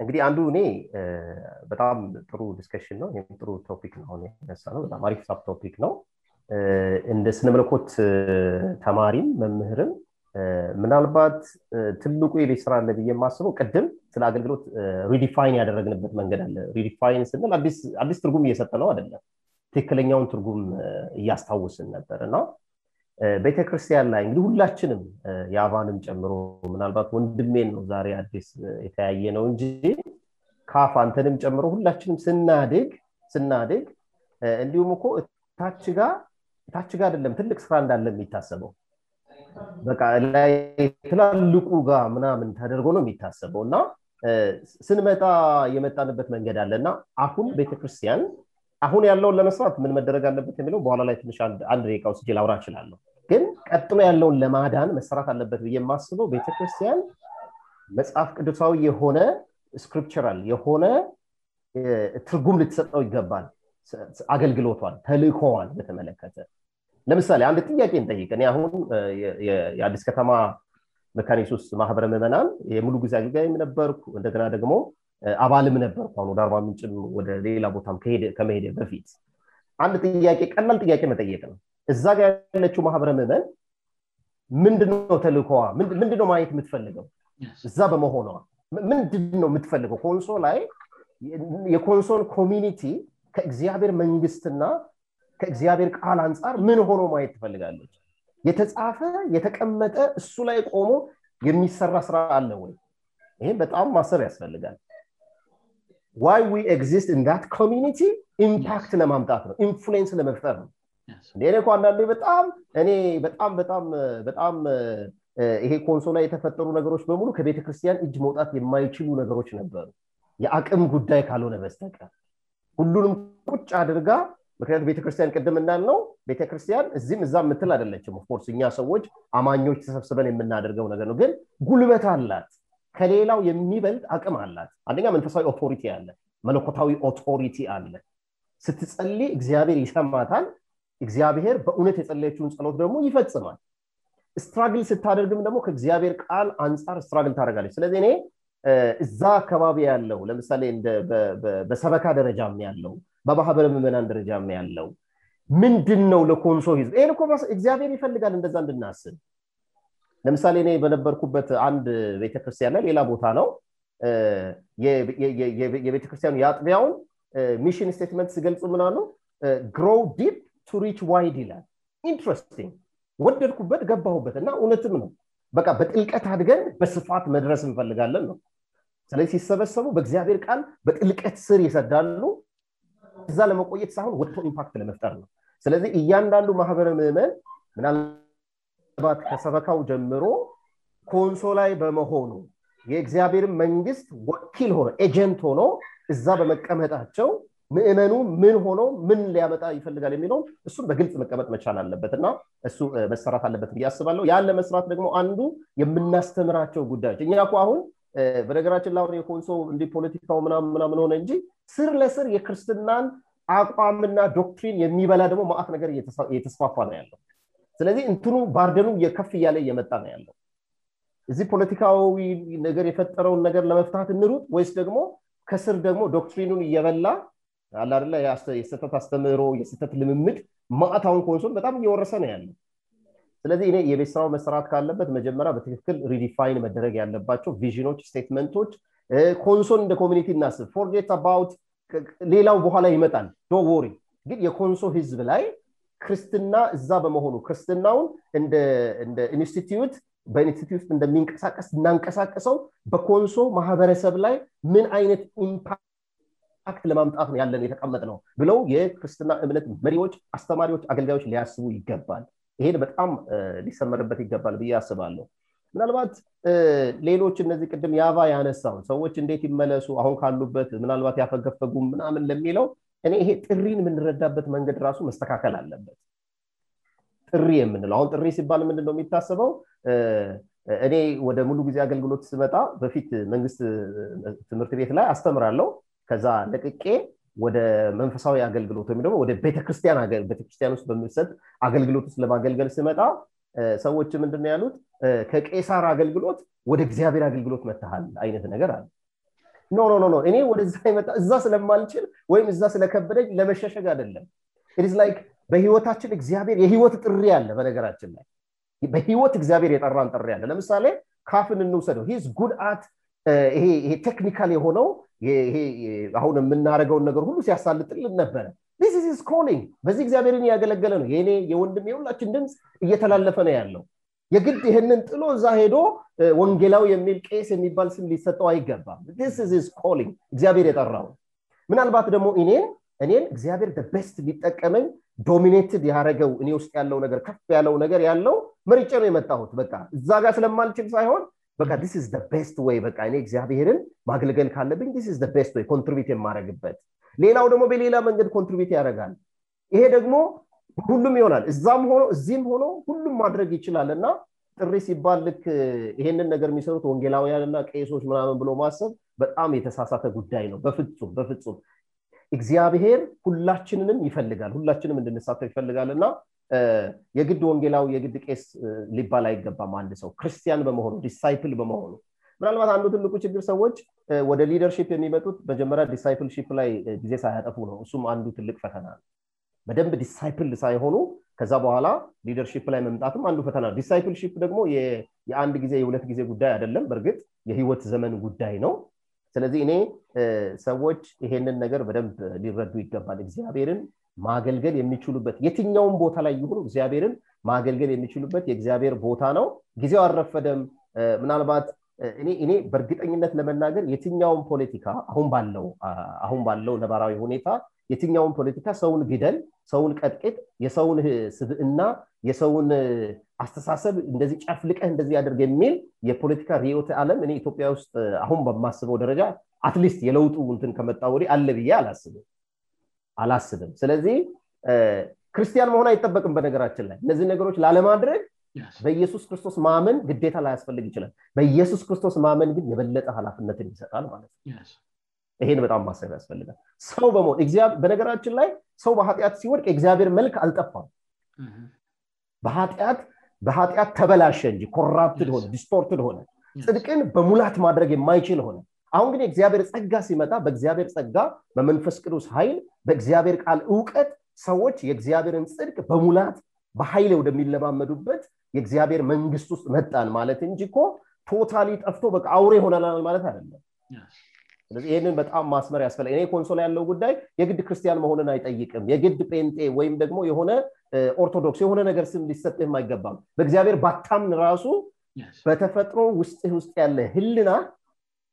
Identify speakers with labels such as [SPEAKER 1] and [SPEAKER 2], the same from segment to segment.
[SPEAKER 1] እንግዲህ አንዱ እኔ በጣም ጥሩ ዲስሽን ነው ይ ጥሩ ቶክ ነነውጣምሪቶክ ነው እንደስለመለኮት ተማሪም መምህርም ምናልባት ትልቁ የቤትስራ ለብዬ ማስበው ቅድም ስለ አገልግሎት ዲፋን ያደረግንበት መንገድ አለፋ ስንል አዲስ ትርጉም እየሰጠ ነው አደለም ትክክለኛውን ትርጉም እያስታውስን ነበር ና ቤተክርስቲያን ላይ እንግዲህ ሁላችንም የአቫንም ጨምሮ ምናልባት ወንድን ነው ዛሬ አዲስ የተያየ ነው እንጂ ካፍ አንተንም ጨምሮ ሁላችንም ስናግስናድግ እንዲሁም እ ታችጋ አደለም ትልቅ ስራ እንዳለ የሚታሰበው በ ላይ ትላልቁ ጋር ምናምን ተደርጎ ነው የሚታሰበው እና ስንመጣ የመጣንበት መንገድ አለእና አሁን ቤተክርስቲያን አሁን ያለውን ለመስራት ምን መደረግአለበት የሚለው በኋላ ላይ ንሽ አንድ ቃውስ እላብራ ችላለው ግን ቀጥሎ ያለውን ለማዳን መሰራት አለበት የማስበው ቤተክርስቲያን መጽሐፍ ቅዱሳዊ የሆነ ስክሪፕቸራል የሆነ ትርጉም ልትሰጠው ይገባል አገልግሎቷል ተልእኮዋል በተመለከተ ለምሳሌ አንድ ጥያቄ የምጠይቅ አሁን የአዲስ ከተማ መካኒሱስ ማህበረ መመናን የሙሉ ጊዜ አገጋም ነበርኩ እንደገና ደግሞ አባልም ነበር አሁ ወደ አርማ ምንጭም ወደ ሌላ ቦታም ከመሄደ በፊት አንድ ያቄ ቀላል ጥያቄ መጠየቅ ነው እዛ ጋ ያለችው ማህበረ መመን ምንድነ ተልኮዋ ምንድነው ማየት የምትፈልገው እዛ በመሆኗ ምንድነ የምትፈልገው ንሶ ይ የኮንሶን ኮሚኒቲ ከእግዚአብሔር መንግስትና ከእግዚአብሔር ቃል አንጻር ምን ሆኖ ማየት ትፈልጋለች የተጻፈ የተቀመጠ እሱ ላይ ቆሞ የሚሰራ ስራ አለ ወይም ይህም በጣም ማሰብ ያስፈልጋል ይ ግስት ት ሚኒ ምፓክት ለማምጣት ነው ንሉን ለመፍጠር ነው እንደእኔ ከ አንዳንዴ በጣም እኔ በጣምበጣበጣም ይሄ ኮንሶ ላይ የተፈጠሩ ነገሮች በሙሉ ከቤተክርስቲያን እጅ መውጣት የማይችሉ ነገሮች ነበሩ የአቅም ጉዳይ ካልሆነ መስጠቀር ሁሉንም ቁጭ አድርጋ ምክንያቱ ቤተክርስቲያን ቅድም እዳንነው ቤተክርስቲያን እዚህም እዛም የምትል አደለችም ፖርሲኛ ሰዎች አማኞች ተሰብስበን የምናደርገው ነገር ነው ግን ጉልበት አላት ከሌላው የሚበልጥ አቅም አላት አንደኛው መንፈሳዊ ኦቶሪቲ አለ መለኮታዊ ኦቶሪቲ አለ ስትጸል እግዚአብሔር ይሰማታል እግዚአብሔር በእውነት የጸለየችውን ጸሎት ደግሞ ይፈጽማል ስትራግል ስታደርግም ደግሞ ከእግዚአብሔር ቃል አንፃር ስትራግል ታደርጋለች ስለዚህ እኔ እዛ አካባቢ ያለው ለምሳሌ በሰበካ ደረጃ ያለው በባህበር ምመናን ደረጃ ያለው ምንድን ነው ለኮንሶ እግዚአብሔር ይፈልጋል እንደዛ እንድናስብ ለምሳሌ እኔ በነበርኩበት አንድ ቤተክርስቲያን ላ ሌላ ቦታ ነው የቤተክርስቲያኑ ያአጥቢያውን ሚሽን ስቴትመንት ሲገልጹ ምና አሉ ሮ ዲ ሱሪች ዋይድ ይላል ኢንትረስቲንግ ወደድኩበት ገባሁበት እና እውነትም ነው በቃ በጥልቀት አድገን በስፋት መድረስ እንፈልጋለን ነው ስለዚህ ሲሰበሰቡ በእግዚአብሔር ቃል በጥልቀት ስር ይሰዳሉ እዛ ለመቆየት ሳሆን ወው ኢምፓክት ለመፍጠር ነው ስለዚህ እያንዳንዱ ማህበረ ምዕመን ምናልባት ከሰበካው ጀምሮ ኮንሶ ላይ በመሆኑ የእግዚአብሔር መንግስት ወኪል ነ ኤጀንት ሆኖ እዛ በመቀመጣቸው ምእመኑ ምን ሆነው ምን ሊያመጣ ይፈልጋል የሚለው እሱም በግልጽ መቀመጥ መቻል አለበትእና እሱ መሰራት አለበት እያስባለው ያለመስራት ደግሞ አንዱ የምናስተምራቸው ጉዳዮች እ አሁን በነገራችን ላሁ የኮንሰ እን ፖለቲካ ምናና ምንሆነ እንጂ ስር ለስር የክርስትናን አቋምና ዶክትሪን የሚበላ ደግሞ ማአት ነገር የተስፋፋ ነውያለው ስለዚህ እንትኑ ባርደኑ የከፍ እያለ እየመጣ ነው ያለው እዚህ ፖለቲካዊ ነገር የፈጠረውን ነገር ለመፍት እንሩጥ ወይስ ደግሞ ከስር ደግሞ ዶክትሪኑን እየበላ አላላ የስጠት አስተምሮ የስጠት ልምምጥ ማዕታሁን ኮንሶን በጣም እየወረሰ ነ ያለው ስለዚህ የቤተሰራ መሰርት ካለበት መጀመሪያ በትክክል ዲፋን መደረግ ያለባቸው ዥኖች ስትመንቶች ኮንሶን እንደኮሚኒቲ እናስብ ፎርጌ አት ሌላው በኋላ ይመጣል ግን የኮንሶ ህዝብ ላይ ክርስትና እዛ በመሆኑ ክርስትናውን ንደኢንስት በኢንስ እንደሚንቀሳቀስ እናንቀሳቀሰው በኮንሶ ማህበረሰብ ላይ ምን አይነት ለማምጣት ያለ የተቀመጥ ነው ብለው የክርስትና እምነት መሪዎች አስተማሪዎች አገልጋዮች ሊያስቡ ይገባል ይሄን በጣም ሊሰመርበት ይገባል ብአስባለሁ ምናልባት ሌሎች እነዚህ ቅድም ያባ ያነሳው ሰዎች እን ይመለሱ አሁን ካሉበት ምልባት ያፈገፈጉ ምን ለሚለው ይ ጥሪን የምንረዳበት መንገድ ራሱ መስተካከል አለበት ጥሪ የምንለውአሁን ጥሪ ሲባል ምንድነው የሚታስበው እኔ ወደ ሙሉ ጊዜ አገልግሎት ስመጣ በፊት መንግስት ትምህርት ቤት ላይ አስተምራለው ከዛ ለቅቄ ወደ መንፈሳዊ አገልግሎትወይወደቤተርስቲቤተክርስቲያንጥ በሚሰጥ አገልግሎት ውስጥ ለማገልገል ስመጣ ሰዎች ምንድ ያሉት ከቄሳር አገልግሎት ወደ እግዚአብሔር አገልግሎት መታል አይነት ነገር አለ ኖ እኔ ወደ ይ እዛ ስለማልችል ወይም እዛ ስለከበደኝ ለመሸሸግ አደለም ስ ይ በህወታችን እግዚአብሔር የህወት ጥሬ አለ በነገራችን ላይ በህወት እግዚአብሔር የጠራን ጥሬ አለ ለምሳሌ ካፍን እንውሰደው ጉድአት ይ ቴክኒካል የሆነው አሁን የምናደረገውን ነገር ሁሉ ሲያሳልጥል ነበረ ግ በዚህ እግዚአብሔር ያገለገለ ነው የኔ የወንድ የሁላችን ድምፅ እየተላለፈ ነው ያለው የግድ ይህንን ጥሎ እዛ ሄዶ ወንጌላዊ የሚል ቀስ የሚባል ስም ሊሰጠው አይገባም እግዚአብሔር የጠራሁ ምናልባት ደግሞ ኔን እኔን እግዚአብሔር በስት ሊጠቀመኝ ዶሚ ያረገው ኔስጥ ያለው ከፍ ያለው ነገር ያለው መርጨነ የመጣሁት በ እዛጋ ስለማንችል ሳይሆን በ ስስ ስት ወይ በ እግዚአብሄርን ማገልገል ካለብኝ ስ ኮንትሪት የማደረግበት ሌላው ደግሞ በሌላ መንገድ ኮንትሪቢት ያደረጋል ይሄ ደግሞ ሁሉም ይሆናል ም እዚህም ሆነ ሁሉም ማድረግ ይችላል ና ጥሪ ሲባልክ ይሄንን ነገር የሚሰሩት ወንጌላዊ ያለና ቀሶች ምናምን ብሎ ማሰብ በጣም የተሳሳተ ጉዳይ ነው በፍም በፍም እግዚአብሔር ሁላችንንም ይፈልጋል ሁላችንም እንድንሳተፍ ይፈልጋልና የግድ ወንጌላዊ የግድ ቄስ ሊባል አይገባም አንድ ሰው ክርስቲያን በመሆኑ ዲሳይል በመሆኑ ምናልባት አንዱ ትልቁ ችግር ሰዎች ወደ ሊደርሽፕ የሚመጡት መጀመሪያ ዲሳይፕልፕ ላይ ጊዜ ሳያጠፉ ነው እሱም አንዱ ትልቅ ፈተና በደንብ ዲሳይፕል ሳይሆኑ ከዛ በኋላ ሊደርፕ ላይ መምጣትም አንዱ ፈተና ነ ዲሳይፕልፕ ደግሞ የአን ጊዜ የሁት ጊዜ ጉዳይ አደለም በርግጥ የህይወት ዘመን ጉዳይ ነው ስለዚህ እኔ ሰዎች ይሄንን ነገር በደብ ሊረዱ ይገባል እግዚአብሔርን ማገልገል የሚችሉበት የትኛውን ቦታ ላይ የሆኑ እግዚብሔርን ማገልገል የሚችሉበት የእግዚአብሔር ቦታ ነው ጊዜው አረፈደም ምናልባት ኔ በእርግጠኝነት ለመናገር የትኛውን ፖለቲካ አሁን ለው አሁን ባለው ነባራዊ ሁኔታ የትኛውን ፖለቲካ ሰውን ግደን ሰውን ቀጥቅጥ የሰውን ስብእና የሰውን አስተሳሰብ እንደህ ጨፍ ልቀህ እንደዚህ አደርግ የሚል የፖለቲካ ሪዮ አለም ኢትዮጵያ ውስጥ አሁን በማስበው ደረጃ አትሊስት የለውጡ ንትን ከመጣወዴ አለብዬ አላስብም አላስብም ስለዚህ ክርስቲያን መሆን አይጠበቅም በነገራችን ላይ እነዚህ ነገሮች ላለማድረግ በኢየሱስ ክርስቶስ ማመን ግታ ላያስፈልግይችላል በኢየሱስ ክስቶስ መንግን የበለጠ ላፍነትን ይሰጣልማ ይህን በጣም ማስብ ያስፈልጋልበነገራችን ላይ ሰው በት ሲወድቅ ግዚብሔር መልክ አልጠፋም mm-hmm. በበአት ተበላሸ ስር ሆነ ጽድቅን በሙላት ማድረግ የማይችል ሆነ አሁንግ ግዚአብሔር ጸጋ ሲመጣ በግብሔር ጸጋ በመንፈስ ቅዱስ ይል በእግዚአብሔር ቃል እውቀት ሰዎች የእግዚአብሔርን ጽድቅ በሙላት በኃይለ ወደሚለማመዱበት የእግዚአብሔር መንግስት ውስጥ መጣን ማለት እንጂ ኮ ቶታሊ ጠፍቶ በ አውሬ የሆነናል ማለት አደለም ለዚይህንን በጣም ማስመር ያስፈላ ኔ ኮንሶላ ያለው ጉዳይ የግድ ክርስቲያን መሆንን አይጠይቅም የግድ ጴንጤ ወይም ደግሞ የሆነ ኦርቶዶክስ የሆነ ነገር ስም ሊሰጥህም አይገባም በእግዚአብሔር በታምን ራሱ በተፈጥሮ ውስጥህ ውስጥ ያለ ህልና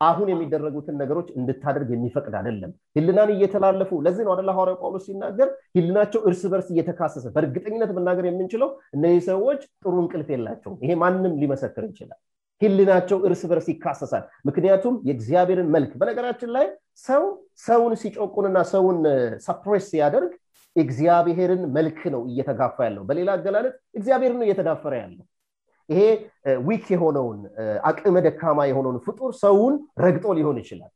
[SPEAKER 1] አሁን የሚደረጉትን ነገሮች እንድታደርግ የሚፈቅድ አደለም ህልናን እየተላለፉ ለዚነአደላ ሐዋርያ ጳውሎስ ሲናገር ህልናቸው እርስ በርስ እየተካሰሰ በእርግጠኝነት መናገር የምንችለው እነዚህ ሰዎች ጥሩ እንቅልፍ የላቸውም ይሄ ማንም ሊመሰክር ይችላል ህልናቸው እርስ በርስ ይካሰሳል ምክንያቱም የእግዚአብሔርን መልክ በነገራችን ላይ ሰውን ሰውን ሲጮቁን ና ሰውን ፕሬስ ሲያደርግ እግዚአብሔርን መልክ ነው እየተጋፋ ያለው በሌላ አገላነት እግዚአብሔር ነ እየተዳፈረ ያለው ይሄ ዊክ የሆነውን አቅመ ደካማ የሆነውን ፍጡር ሰውን ረግጦ ሊሆን ይችላል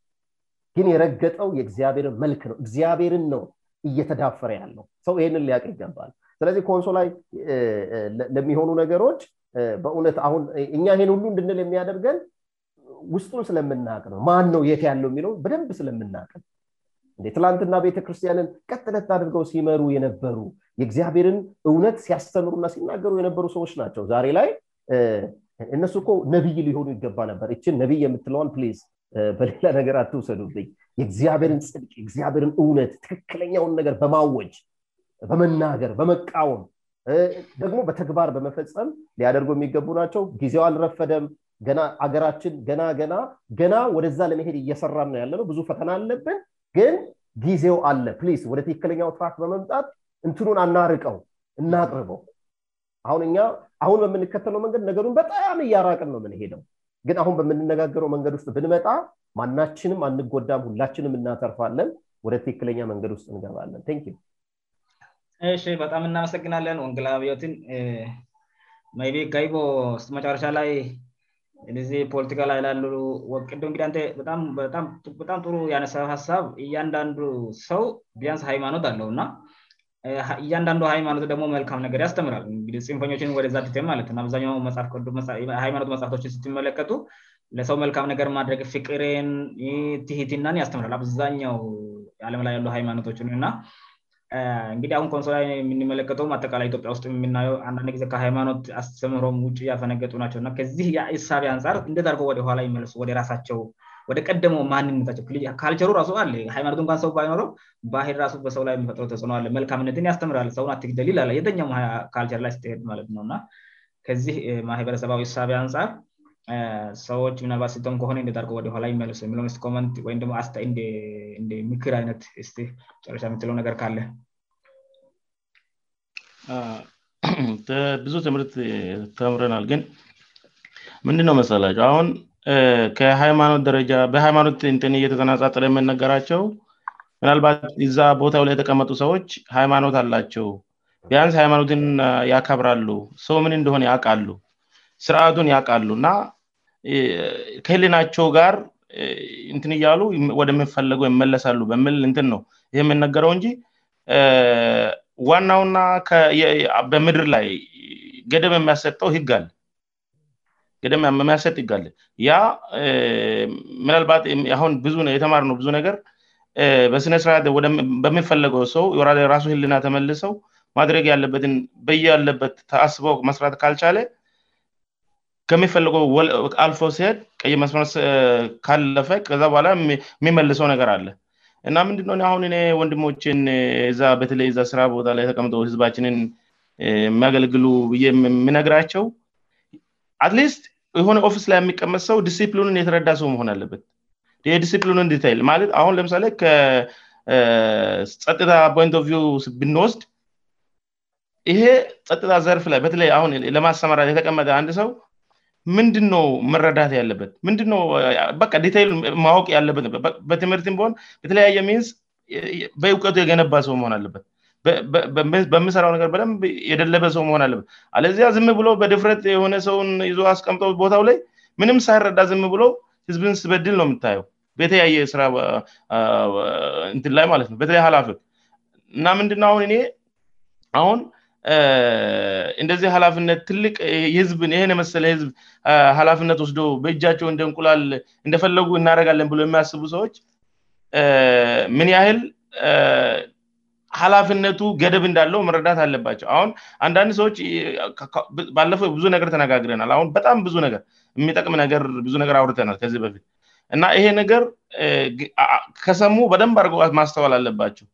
[SPEAKER 1] ግን የረገጠው የእግዚአብሔርን መልክ ነው እግዚአብሔርን ነው እየተዳፈረ ያለው ሰው ይሄንን ሊያቅ ይገባል ስለዚህ ኮንሶ ላይ ለሚሆኑ ነገሮች በእነት ሁን እኛ ይሄን ሁሉ እንድንል የሚያደርገን ውስጡን ስለምናቅነ ማን ነው የት ያለው የሚለው በደንብ ስለምናቅም እ ትላንትና ቤተክርስቲያንን ቀጥለት አድርገው ሲመሩ የነበሩ የእግዚአብሔርን እውነት ሲያስሰምሩ እና ሲናገሩ የነበሩ ሰዎች ናቸው ዛሬ ላይ እነሱ ኮ ነቢይ ሊሆኑ ይገባ ነበር እችን ነቢይ የምትለዋን ፕ በሌላ ነገር አትውሰዱብኝ የእግዚአብሔርን ጽድቅ ግዚብሔርን እውነት ትክክለኛውን ነገር በማወጭ በመናገር በመቃወም ደግሞ በተግባር በመፈፀም ሊያደርገ የሚገቡ ናቸው ጊዜው አልረፈደም ገና ሀገራችን ገና ገና ገና ወደዛ ለመሄድ እየሰራም ነው ያለነው ብዙ ፈተና አለብን ግን ጊዜው አለ ወደ ትክክለኛው ትራክክ በመምጣት እንትኑን አናርቀው እናቅርበው አሁን እ አሁን በምንከተለው መንገድ ነገሩን በጣም እያራቅን ነው ምንሄደው ግን አሁን በምንነጋገረው መንገድ ውስጥ ብንመጣ ማናችንም አንጎዳም ሁላችንም እናተርፋለን ወደ ትክክለኛ መንገድ ውስጥ እንገባለን ን
[SPEAKER 2] ይ በጣም እናመሰግናለን ወንግላብዮትን ቤ ጋይቦ ስ መጫረሻ ላይ ዚህ ፖለቲካ ላይ ላሉ ወቅ እንግዲአ በጣም ጥሩ ያነሳ ሀሳብ እያንዳንዱ ሰው ቢያንስ ሃይማኖት አለውና እያንዳንዱ ሃይማኖት ደግሞ መልካም ነገር ያስተምራል ጽንፈኞችን ወደዛትቴ ማለት አብዛው ሃይማኖት መጽፍቶችን ስትመለከጡ ለሰው መልካም ነገር ማድረግ ፍቅሬን ትትናን ያስተምራል አብዛኛው አለም ላይ ያሉ ሃይማኖቶችን እና እንግዲህ አሁን ኮንሶላላ የምንመለከተ አጠቃላይ ኢትዮጵያ ውስጥ የምናየው አንዳንድ ጊዜ ከሃይማኖት አስተምሮም ውጭ ያፈነገጡ ናቸውእና ከዚህ የእሳቤ አንጻር እንደርገ ወደላ ይመለሱ ወደ ራሳቸው ወደ ቀደመ ማንነታቸውካልቸሩ ራሱ አ ሃይማኖትንኳ ሰውይኖረው ባህ ሱ በሰውላይ የሚፈጥ ተጽዕለመልካምነትን ያስተምራል ሰው ክ የኛውካልቸር ላይስሄድማትነውእ ከዚህ ማህበረሰባዊ ሳቢያ አንፃር ሰዎች ዩናባሲቶ ከሆነ እንደርወደላ መለሱ የ ትወይምሞደምክር አነትስ ጨረሻ የምትለው ነገር
[SPEAKER 3] ካለንብዙ ትምህርት ተምረናል ግን ምንድነው መሳለቸው ከሃይማኖት ደረጃ በሃይማኖት ትን የተጠናፃጥለ የምነገራቸው ምናልባት እዛ ቦታው ላይ የተቀመጡ ሰዎች ሃይማኖት አላቸው ቢያንስ ሃይማኖትን ያከብራሉ ሰው ምን እንደሆን ያውቃሉ ስርአቱን ያውቃሉ እና ከህልናቸው ጋር እንትን እያሉ ወደምፈለገው ይመለሳሉ በል ትን ነው ይ የምነገረው እንጂ ዋናውና በምድር ላይ ገደም የሚያሰጠው ህጋል ደ የሚያሰጥጋለን ያ ምናልባት አሁን ብ የተማር ነው ብዙ ነገር በስነስርት በሚፈለገው ሰው ራሱ ህልና ተመልሰው ማድረግ ያለበትን በየያለበት አስበው መስራት ካልቻለ ከሚፈለገው አልፎ ሲሄድ ቀይመስ ካለፈ ከዛ በኋላ የሚመልሰው ነገር አለ እና ምንድነው አሁን ኔ ወንድሞችን በተለይዛ ስራ ቦታ ላይ ተቀምጦ ህዝባችንን የሚያገልግሉ እዬ የሚነግራቸው አትሊስት የሆነ ኦፊስ ላይ የሚቀመጥ ሰው ዲሲፕሊኑን የተረዳ ሰው መሆን አለበት ዲሲፕሊኑን ታይልማለት አሁን ለምሳሌ ከጸጥታ ፖንት ቪው ብንወስድ ይሄ ጸጥታ ዘርፍ ላይ በተለይ አሁን ለማሰመራ የተቀመጠ አንድ ሰው ምንድንነው መረዳት ያለበት ምንድ በ ዴታይል ማወቅ ያለበትበትምህርት በሆን በተለያየ ሚንስ በእውቀቱ የገነባ ሰው መሆን አለበት በምሰራው ነገር በደብ የደለበ ሰው መሆን አለ አለዚያ ዝም ብሎ በድፍረት የሆነ ሰውን ይዞ አስቀምጦ ቦታው ላይ ምንም ሳይረዳ ዝም ብሎ ህዝብን ስበድል ነው የምታየው በተለያየ ስራ ትላይ ማለት ነው በተለይ ሃላፍ እና ምንድ አሁን እኔ አሁን እንደዚህ ሃላፍነት ትልቅ ህዝብን ይህ መሰለህዝብ ሀላፍነት ወስዶ በእጃቸው እንደንቁላል እንደፈለጉ እናደረጋለን ብ የሚያስቡ ሰዎች ምን ያህል ኃላፍነቱ ገደብ እንዳለው መረዳት አለባቸው አሁን አንዳንድ ሰዎችባለፈው ብዙ ነገር ተነጋግረናል አሁን በጣም ብዙ ነገር የሚጠቅም ነብዙ ነገር አውርተናል ከዚህ በፊት እና ይሄ ነገር ከሰሙ በደንብ አድርገ ማስተዋል አለባቸው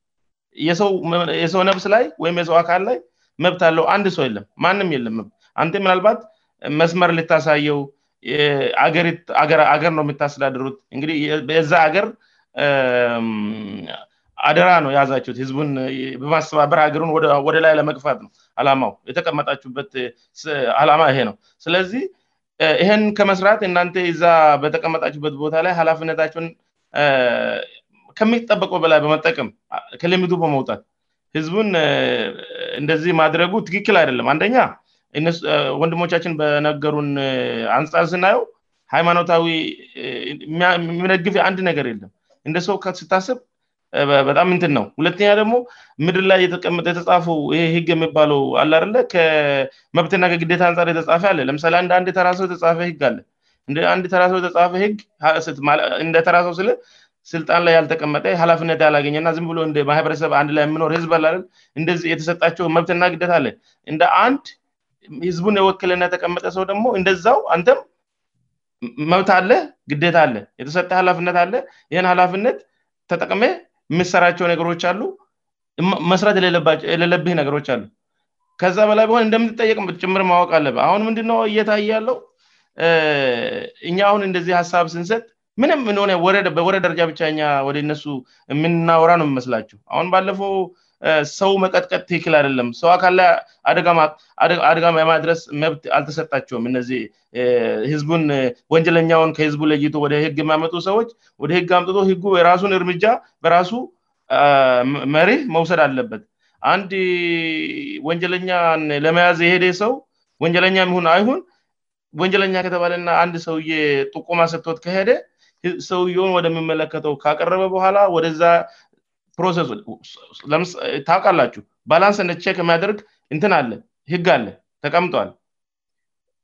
[SPEAKER 3] የሰው ነብስ ላይ ወይም የሰው አካል ላይ መብት አለው አንድ ሰው የለም ማንም የለመ አን ምናልባት መስመር ልታሳየው ገአገር የሚታስዳድሩት እንግዲህ በዛ አገር አደራ ነው የያዛችት ህዝቡን በማስተባበር ሀገሩን ወደ ላይ ለመቅፋት ነ ላው የተቀመጣችሁበት አላማ ይሄ ነው ስለዚህ ይህን ከመስራት እናንተ እዛ በተቀመጣችሁበት ቦታ ላይ ሃላፊነታቸውን ከሚጠበቀ በላይ በመጠቀም ከለሚቱ በመውጣት ህዝቡን እንደዚህ ማድረጉ ትክክል አይደለም አንደኛ ወንድሞቻችን በነገሩን አንፃር ስናየው ሃይማኖታዊ የሚነግፍ አንድ ነገር የለም እንደ ሰው ስታስብ በጣም ንትን ነው ሁለተኛ ደግሞ ምድር ላይ የተፃፈው ይ ህግ የሚባለው አላለ መብትና ግታ ን የተፈ አለለምሳተተራው ተተራሰው ስ ስልጣን ላይ ያልተቀመ ላፍነት ያላገኘና ብሎማህበረሰብየኖርብየተሰጣቸው መብትና አለ እንደ አንድ ህዝቡን የወክልና የተቀመጠ ሰው ደግሞእንደዛው አንተም መብት አለ ግታ አለየተሰጠ ላነት አለ ይህን ላነት ተጠቅመ የምሰራቸው ነገሮች አሉ መስራት የሌለብህ ነገሮች አሉ ከዛ በላይ በሆን እንደምንጠየቅ ጭምር ማወቅ አለ አሁን ምንድነው እየታይ ያለው እኛ አሁን እንደዚህ ሀሳብ ስንሰጥ ምንም እንሆነ ወረ ደረጃ ብቻ ወደ ነሱ የምናወራ ነው የሚመስላቸው አሁን ባለፈው ሰው መቀጥቀጥ ይክል አደለም ሰው አካልላይ አደጋ በማድረስ መብት አልተሰጣቸውም እነዚህ ህዝቡን ወንጀለኛውን ከህዝቡ ለይቶ ወደ ህግ የሚያመጡ ሰዎች ወደ ህግ አምጥ ህ የራሱን እርምጃ በራሱ መሬህ መውሰድ አለበት አንድ ወንጀለኛን ለመያዝ የሄደ ሰው ወንጀለኛ ይሁን አይሁን ወንጀለኛ ከተባለና አንድ ሰውየ ጥቁማ ስቶት ከሄደ ሰውየሆን ወደምመለከተው ካቀረበ በኋላ ወደዛ ፕሮሴሱ ታውቃላችሁ ባላንስ ንደ ሚያደርግ እንትን አለ ህግ አለ ተቀምጧል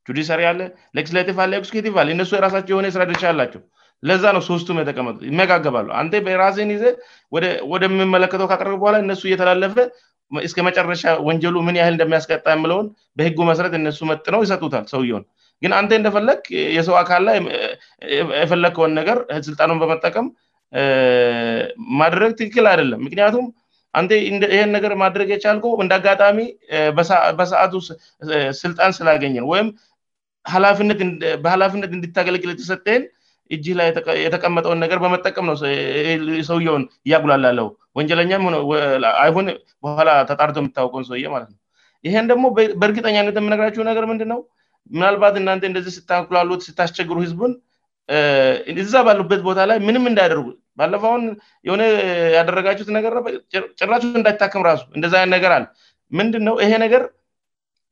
[SPEAKER 3] ጁዲሲሪ አለ ሌስላቲቭ አለ ስኬቲ እነ የራሳቸው የሆነ ስራ ድርቻ አላቸው ለዛ ነው ሶስቱ የተቀመጡ የሚያጋገብለ አን በራሴን ጊዜ ወደምመለከተው ካቀረበ በኋላ እነሱ እየተላለፈ እስከ መጨረሻ ወንጀ ምን ያህል እንደሚያስቀጣ የምለውን በህጉ መሰረት እነሱ መጥ ነው ይሰጡታል ሰውየን ግን አንተ እንደፈለግ የሰው አካልላ የፈለግከውን ነገር ስልጣኑን በመጠቀም ማድረግ ትክክል አይደለም ምክንያቱም አን ይሄን ነገር ማደረግ የቻልኮ እንደ አጋጣሚ በሰአቱ ስልጣን ስላገኘነ ወይም በላፍነት እንድታገለግል ተሰጠን እጅ ላይ የተቀመጠውን ነገር በመጠቀም ነውሰውን እያጉላለወንጀይላ ተጣር የታቀሰውትነው ይህን ደግሞ በእርግጠኛነት የምነገራች ነገር ምንድ ነው ምናልባት እናን እንደዚህ ስታንኩላሎት ሲታስቸግሩ ህዝቡን እዛ ባሉበት ቦታ ላይ ምንም እንዳያደርጉት ባለፈ አሁን የሆነ ያደረጋችሁት ነገርጭራች እንዳይታከም ራሱ እንደዛ ነገር አል ምንድንነው ይሄ ነገር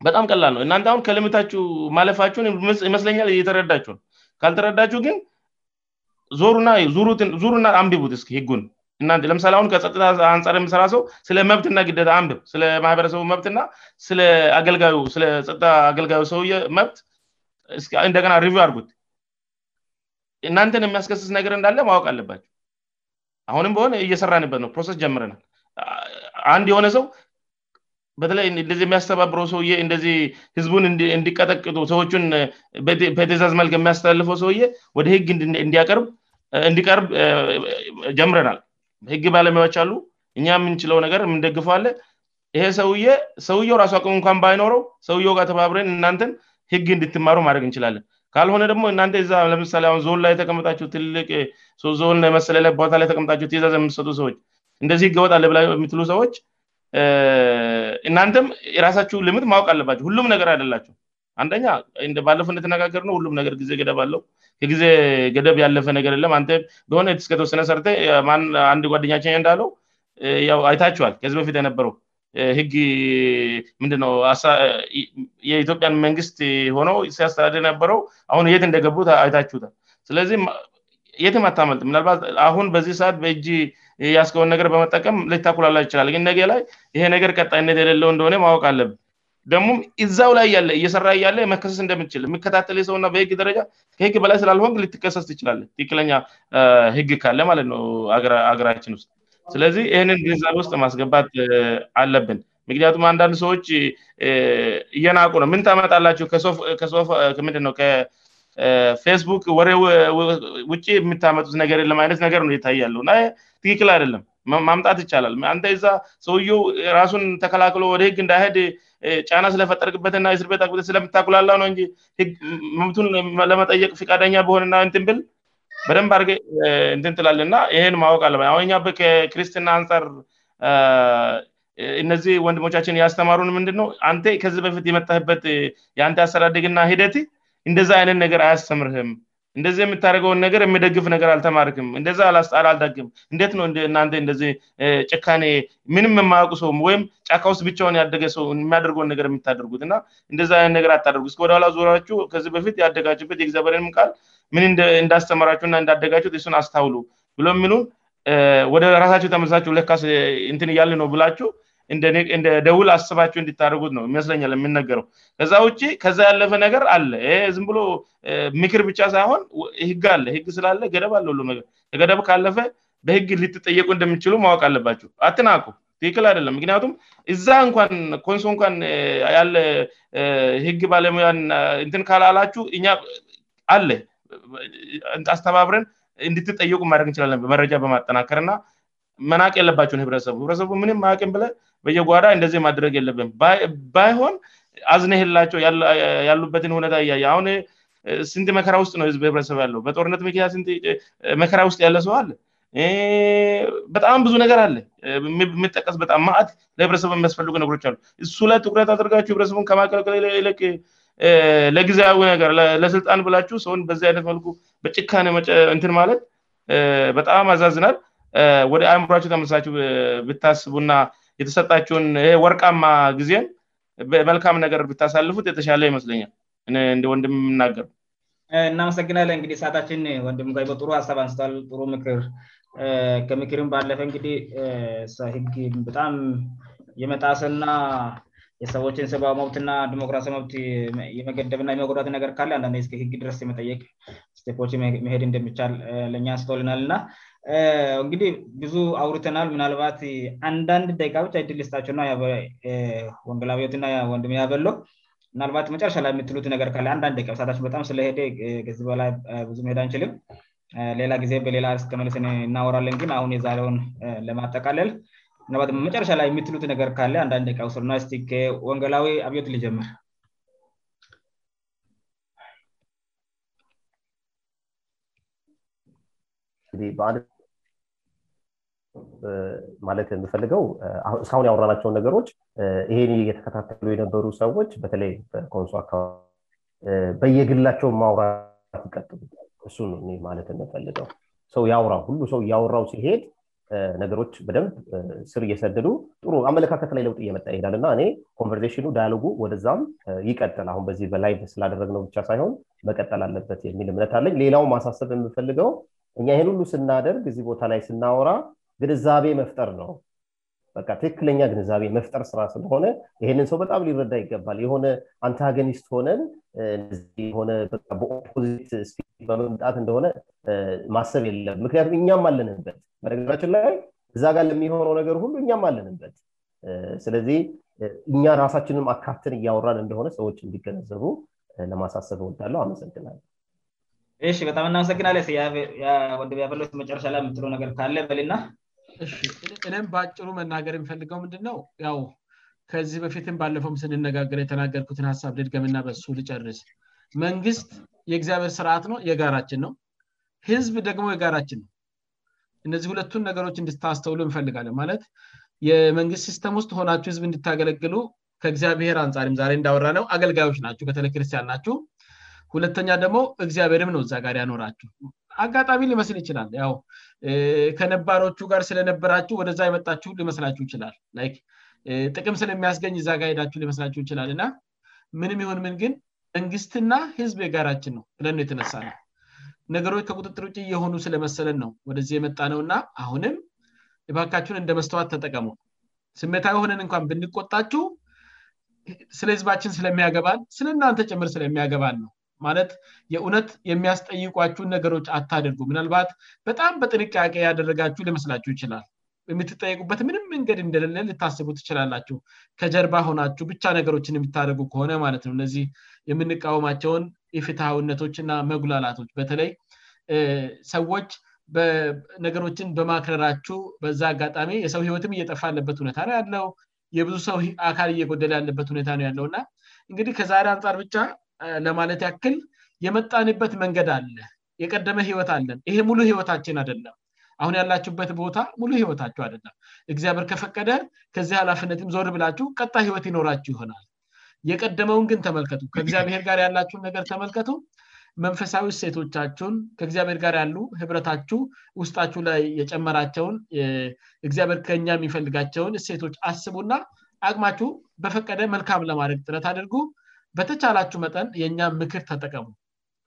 [SPEAKER 3] በጣም ቀላል ነው እናን አሁን ከልምታችሁ ማለፋችውን ይመስለኛል የተረዳችሁ ካልተረዳችሁ ግን ዙሩና አንብቡት እስ ጉን እለምሳሌ አሁን ከፀጥታ አንፃር የምስራ ሰው ስለ መብትና ግደ ንብብ ስለማህበረሰቡ መብትና ስስለጥታ አገልጋዩ ሰው መብት እንደገና ሪቪ አርጉት እናንተን የሚያስከስስ ነገር እንዳለ ማወቅ አለባቸው አሁንም በሆነ እየሰራንበት ነው ፕሮሴስ ጀምረናል አንድ የሆነ ሰው በተለይ እንደዚህ የሚያስተባብረው ሰውየ እንደዚህ ህዝቡን እንዲቀጠቅጡ ሰዎቹን ቴዛዝ መልክ የሚያስተላልፈው ሰውዬ ወደ ህግ ዲያርብእንዲቀርብ ጀምረናል ህግ ባለሚዎች አሉ እኛ የምንችለው ነገር የምንደግፈአለ ይሄ ሰውዬ ሰውየው ራሱ አቅም እንኳን ባይኖረው ሰውየው ጋ ተባብረን እናንተን ህግ እንድትማሩ ማድረግ እንችላለን ካልሆነ ደግሞ እናንተ ዛ ለምሳሌ አሁን ዞን ላይ የተቀምጣቸው ትልቅ ዞን መሰለ ላይ ቦታ ላይ ተቀምጣቸው ዛዝ የምሰጡ ሰዎች እንደዚህ ገወጥ አለብላ የሚትሉ ሰዎች እናንተም የራሳችሁ ልምት ማወቅ አለባቸው ሁሉም ነገር አያደላቸው አንደኛ ባለፎ እንደተነጋገር ነው ሁምነገጊዜ ገደብ አለው ከጊዜ ገደብ ያለፈ ነገር የለም አ በሆነ ስከተወሰነ ሰርተ አንድ ጓደኛችን እንዳለው ው አይታችዋል ከዚህ በፊት የነበረው ህግ ምንድነው የኢትዮጵያን መንግስት ሆነው ሲያስተዳድ የነበረው አሁን የት እንደገቡት አይታችሁታል ስለዚህ የትም አታመልጥ ምናልባት አሁን በዚህ ሰዓት በእጅ ያስገውን ነገር በመጠቀም ልታኩላላ ይችላል ግ ነገ ላይ ይሄ ነገር ቀጣይነት የሌለው እንደሆነ ማወቅ አለብን ደግሞ እዛው ላይ ለ እየሰራ ያለ መከሰስ እንደምንችል የሚከታተል ሰውእና በህግ ደረጃ ከህግ በላይ ስላልሆን ልትቀሰስ ትችላለን ትክክለኛ ህግ ካለ ማለት ነው ሀገራችን ውስጥ ስለዚህ ይህንን ግንዛብ ውስጥ ማስገባት አለብን ምክንያቱም አንዳንድ ሰዎች እየናቁ ነው ምንታመጣላችሁ ሶምንድነው ከፌስቡክ ወ ውጭ የምታመጡት ነገር የለ አይነት ነገር ነ ይታያለሁና ትክክል አይደለም ማምጣት ይቻላል አንተ እዛ ሰውዬው ራሱን ተከላክሎ ወደ ህግ እንዳይሄድ ጫና ስለፈጠርቅበትና እስር ቤት ስለምታኩላላ ነው እ መምቱን ለመጠየቅ ፍቃደኛ በሆንና ንትንብል በደንብ አድርገ እንትንትላልና ይህን ማወቅ አለ አሁን ኛበት ከክርስትና አንፃር እነዚህ ወንድሞቻችን ያስተማሩን ምንድነው አን ከዚህ በፊት የመታህበት የአንተ ያስተዳድግና ሂደት እንደዚ አይነት ነገር አያስተምርህም እንደዚ የምታደገውን ነገር የሚደግፍ ነገር አልተማርክም እደ አላልግም እንደት ነውእናን እደዚህ ጭካኔ ምንም የማወቁ ሰው ወይም ጫካ ውስጥ ብቻውን ደገሰው የሚያደርገውን ነር የሚታደርጉትና እንደዚ አይነት ነገር አታደርጉ ወደኋላ ዙሪያዎች ከዚህ በፊት ያደጋጅበት ግዘበርንም ቃል ምን እንዳስተመራችሁና እንዳደጋችሁ ሱን አስታውሉ ብሎ ወደ ራሳቸሁ ተመሳችሁ ን እያል ነው ብላችሁ እንደደውል አስባችሁ እንድታደርጉት ነው መስለኛል የምነገረው ከዛ ውጭ ከዛ ያለፈ ነገር አለ ም ብሎ ምክር ብቻ ሳይሆን ህግ አህ ስላገደብ ገደብ ካለፈ በህግ ልትጠየቁ እንደሚችሉ ማወቅ አለባችው አትን አቁ ትክል አይደለም ምክንያቱም እዛ እንኳን ኮንሶ እንኳን ያለ ህግ ባለሙያን ካላላችሁ አለ አስተባብርን እንድትጠየቁ ማድረግ እንችላለን በመረጃ በማጠናከር እና መናቅ የለባቸውን ህብረተሰቡ ህብረተሰቡ ምንም መቅም ብለ በየጓዳ እንደዚህ ማድረግ የለብን ባይሆን አዝኔህላቸው ያሉበትን ሁ እያየ አሁን ስንቲ መከራ ውስጥ ነውበህብረተሰቡ ያለው በጦርነት ምያ መከራ ውስጥ ያለ ሰዋል በጣም ብዙ ነገር አለ የሚጠቀስ በጣም ማአት ለህብረተሰቡ የሚያስፈልጎ ነገሮች አሉ እሱ ላይ ትኩረት አድርጋቸው ህብረተሰቡ ከማቀለል ቅ ለጊዜዊ ነገር ለስልጣን ብላችሁ ሰውን በዚህ አይነት መልኩ በጭካእንትን ማለት በጣም አዛዝናል ወደ አምራቸሁ ከመስሳቸሁ ብታስቡና የተሰጣቸውን ወርቃማ ጊዜን በመልካም ነገር ብታሳልፉት የተሻለ ይመስለኛል እንወንድ ምናገር
[SPEAKER 2] እናመሰግናለን እንግዲህ ሰአታችን ወንድም በጥሩ ሀሳብ አንስተል ጥሩ ምክር ከምክር ባለፈ እንግዲህ ህግ በጣም የመጣሰና የሰዎችን ስብ መትና ዲሞክራሲያ መት የመገደብና የመጎዳት ነገር ካግ ድረስ የመጠቅ ስፖች መሄድ እንደሚቻል ለስልናልና እንግዲህ ብዙ አውርተናል ምናልባት አንዳንድ ደቂቃ ብቻድልስቸውናወንላናወንያበሎ ባት መጨረሻላ የምትትነርንቂሄገበብሄድ ንችልም ሌላ ጊዜ በሌላስመስ እናወራለንግ ሁን የዛሬውን ለማጠቃለል ናት መጨረሻ ላይ የሚትሉት ነገር ካለ አንዳንድ ውስናስቲወንገላዊ አብዮት
[SPEAKER 1] ሊጀመር ማለት የምንፈልገውእስካአሁን ያወራናቸው ነገሮች ይሄ እየተከታተሉ የነበሩ ሰዎች በተለይ በንሶ በየግላቸው ማውራት ይቀጥእሱ ማለት የምንፈልገው ሰው ያውራው ሁሉ ሰው ያውራው ሲሄድ ነገሮች በደንብ ስር እየሰደዱ ጥሩ አመለካከት ላይ ለውጥ እየመጣ ይሄዳል ና እኔ ኮንቨርዜሽን ዳያልጉ ወደዛም ይቀጥል አሁን በዚህ በላይ ስላደረግነው ብቻ ሳይሆን መቀጠል አለበት የሚል እምነት አለኝ ሌላው ማሳሰብ የምፈልገው እኛ ይህን ሁሉ ስናደርግ እዚህ ቦታ ላይ ስናወራ ግንዛቤ መፍጠር ነው በ ትክለኛ ግንዛቤ መፍጠር ስራ ስለሆነ ይሄንን ሰው በጣም ሊረዳ ይገባል የሆነ አንታገኒስት ሆነን እዚህ የነ በኦፖዚት ስ በመምጣት እንደሆነ ማሰብ የለ ምክንያቱም እኛም አለንበት በነገራችን ላይ እዛ ጋ ለሚሆነው ነገር ሁሉ እኛም አለንበት ስለዚህ እኛ ራሳችንም አካትን እያወራን እንደሆነ ሰዎች እንዲገነዘቡ ለማሳሰብ እወዳለው አመሰግናል
[SPEAKER 2] ይ በጣም እናመሰግናለ ወያሎት መጨረሻ ላ የምጥሎ ነገር ካለ በና እሺ
[SPEAKER 4] እኔም በአጭሩ መናገር የምፈልገው ምንድን ነው ያው ከዚህ በፊትም ባለፈውም ስንነጋገር የተናገርኩትን ሀሳብ ድድገምና በሱ ልጨርስ መንግስት የእግዚአብሔር ስርዓት ነው የጋራችን ነው ህዝብ ደግሞ የጋራችን ነው እነዚህ ሁለቱን ነገሮች እንድታስተውሉ እንፈልጋለን ማለት የመንግስት ሲስተም ውስጥ ሆናቸሁ ህዝብ እንድታገለግሉ ከእግዚአብሔር አንጻሪም እንዳወራ ነው አገልጋዮች ናቸሁ በተለክርስቲያን ናችሁ ሁለተኛ ደግሞ እግዚአብሔርም ነው እዚያ ጋር ያኖራችሁ አጋጣሚ ሊመስል ይችላል ያው ከነባሮቹ ጋር ስለነበራችሁ ወደዛ የመጣችሁ ሊመስላችሁ ይችላል ጥቅም ስለሚያስገኝ እዛ ጋሄዳችሁ ሊመስላችሁ ይችላል እና ምንም የሆን ምን ግን መንግስትና ህዝብ የጋራችን ነው ብለ የተነሳ ነው ነገሮች ከቁጥጥር ውጭ የሆኑ ስለመሰለን ነው ወደዚህ የመጣ ነውእና አሁንም ባካችሁን እንደ መስተዋት ተጠቀሙ ስሜታዊ የሆነን እንኳን ብንቆጣችው ስለህዝባችን ስለሚያገባል ስለእናንተ ጭምር ስለሚያገባን ነው ማለት የእውነት የሚያስጠይቋችሁን ነገሮች አታደርጉ ምናልባት በጣም በጥንቃቄ ያደረጋችሁ ሊመስላችሁ ይችላል የምትጠየቁበት ምንም መንገድ እንደሌለ ልታስቡ ትችላላችሁ ከጀርባ ሆናችሁ ብቻ ነገሮችን የሚታደጉ ከሆነ ማለት ነው እነዚህ የምንቃወማቸውን የፍትሐዊነቶች ና መጉላላቶች በተለይ ሰዎች በነገሮችን በማክረራችሁ በዛ አጋጣሚ የሰው ህይወትም እየጠፋ ያለበት ሁኔታ ነው ያለው የብዙ ሰው አካል እየጎደለ ያለበት ሁኔታ ነው ያለውና እንግዲህ ከዛሬ አንጻር ብቻ ለማለት ያክል የመጣኒበት መንገድ አለ የቀደመ ህይወት አለን ይሄ ሙሉ ህይወታችን አደለም አሁን ያላችሁበት ቦታ ሙሉ ህይወታችሁ አደለም እግዚአብሔር ከፈቀደ ከዚህ ሃላፍነት ዞር ብላችሁ ቀጣ ህይወት ይኖራችሁ ይሆናል የቀደመውን ግን ተመልከቱ ከእግዚአብሔር ጋር ያላችሁ ነገር ተመልከቱ መንፈሳዊ እሴቶቻችን ከእግዚአብሔር ጋር ያሉ ህብረታችሁ ውስጣችሁ ላይ የጨመራቸውን እግዚአብሔር ከኛ የሚፈልጋቸውን እሴቶች አስቡና አቅማችሁ በፈቀደ መልካም ለማድረግ ጥረት አድርጉ በተቻላችሁ መጠን የኛም ምክር ተጠቀሙ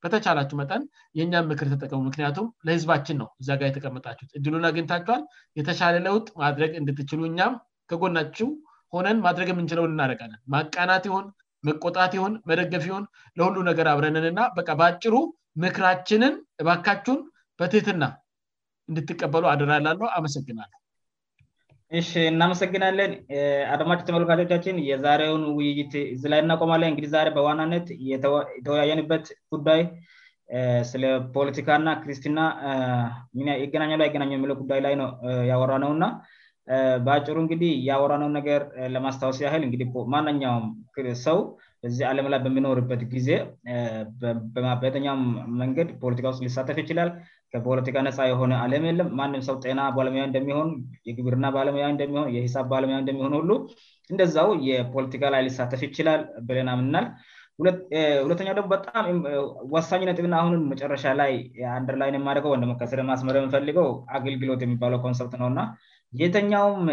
[SPEAKER 4] በተቻላችሁ መጠን የእኛም ምክር ተጠቀሙ ምክንያቱም ለህዝባችን ነው እዚያ ጋር የተቀመጣችሁት እድሉን አግኝታችዋል የተሻለ ለውጥ ማድረግ እንድትችሉ እኛም ከጎናችው ሆነን ማድረግ የምንችለው እናደረጋለን ማቃናት ሆን መቆጣት ሆን መደገፍ ሆን ለሁሉ ነገር አብረንን እና በ በአጭሩ ምክራችንን እባካችሁን በትህትና እንድትቀበሉ አደራላለሁ አመሰግናለሁ
[SPEAKER 2] ይ እናመሰግናለን አድማች ተመለጋቻችን የዛሬውን ውይይት ዚ ላይ እናቆማለን እንግዲህ ዛሬ በዋናነት የተወያየንበት ጉዳይ ስለፖለቲካና ክሪስቲና ገናኛላይ ገናኛው የለው ጉዳይ ላይ ነው ያወራ ነውእና በአጭሩ እንግዲህ የወራነው ነገር ለማስታወስ ያህል እማነኛውም ሰው በዚህ አለም ላይ በሚኖርበት ጊዜ በበተኛውም መንገድ ፖለቲካ ውስጥ ሊሳተፍ ይችላል ከፖለቲካ ነፃ የሆነ አለም ለም ማንም ሰው ጤና ባለሙያ እንደሚሆን የግብርና ባለሙያ የሳብ ባለሙያንደሚሆንሁ እንደዛው የፖለቲካላይ ሳተፍ ይችላል ብለናምናል ሁለተኛደግሞ በጣም ወሳኝ ነጥብና መጨረሻ ላይ አንደርላይን የማድገውወደመሰማመ የፈልገው አገልግሎት የሚባለው ንሰት ነውና የተኛውም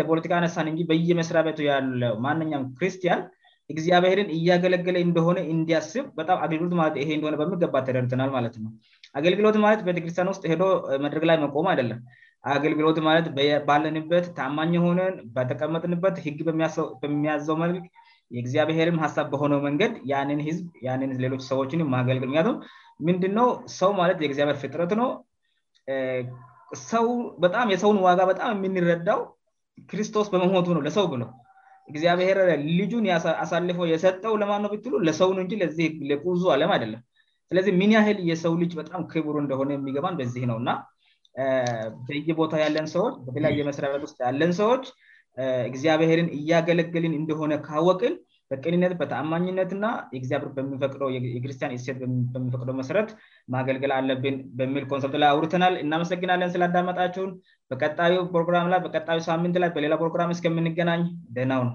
[SPEAKER 2] ደፖለቲካነሳንበየመስሪያቤቱ ያለ ማነውም ክርስቲያን ጊዜብሄድን እያገለገለ እንደሆነ እንዲያስብአልግሎበሚገባ ተደርናል ማለትነው አገልግሎት ማለት ቤተክርስቲያን ውስጥ ሄዶ መድረግ ላይ መቆም አይደለም አገልግሎት ማለት ባለንበት ታማኝ የሆነን በተቀመጥንበት ህግ በሚያዘው መል የእግዚአብሔር ሀሳብ በሆነው መንገድ ያንን ህዝብ ን ሌሎች ሰዎችን ማገል ምንድነው ሰው ማለ የእግዚአብሔር ፍጥረት ነው ሰው በጣም የሰውን ዋጋ በጣም የምንረዳው ክርስቶስ በመሞቱ ነው ለሰው ብለ እግዚአብሔር ልጁን አሳልፈው የሰጠው ለማን ነ ት ለሰውእን ለዚቁዙ አለምአይደለም ስለዚህ ምን ያህል የሰው ልጅ በጣም ክብር እንደሆነ የሚገባን በዚህ ነው እና በይ ቦታ ያለን ሰዎች በተለያ የመስረሪያት ውስጥ ያለን ሰዎች እግዚአብሔርን እያገለገልን እንደሆነ ካወቅን በቅንነት በተአማኝነትእና ግዚብሔር የክርስቲያንስሴ በሚፈቅደው መሰረት ማገልገል አለብን በሚል ኮንሰርት ላይ አውርተናል እናመሰግናለን ስላዳመጣቸውን በቀጣዩ ፕሮግራም ላ በቀጣዩ ሳምንት ላይ በሌላ ፕሮግራም እስከምንገናኝ ደናው ነው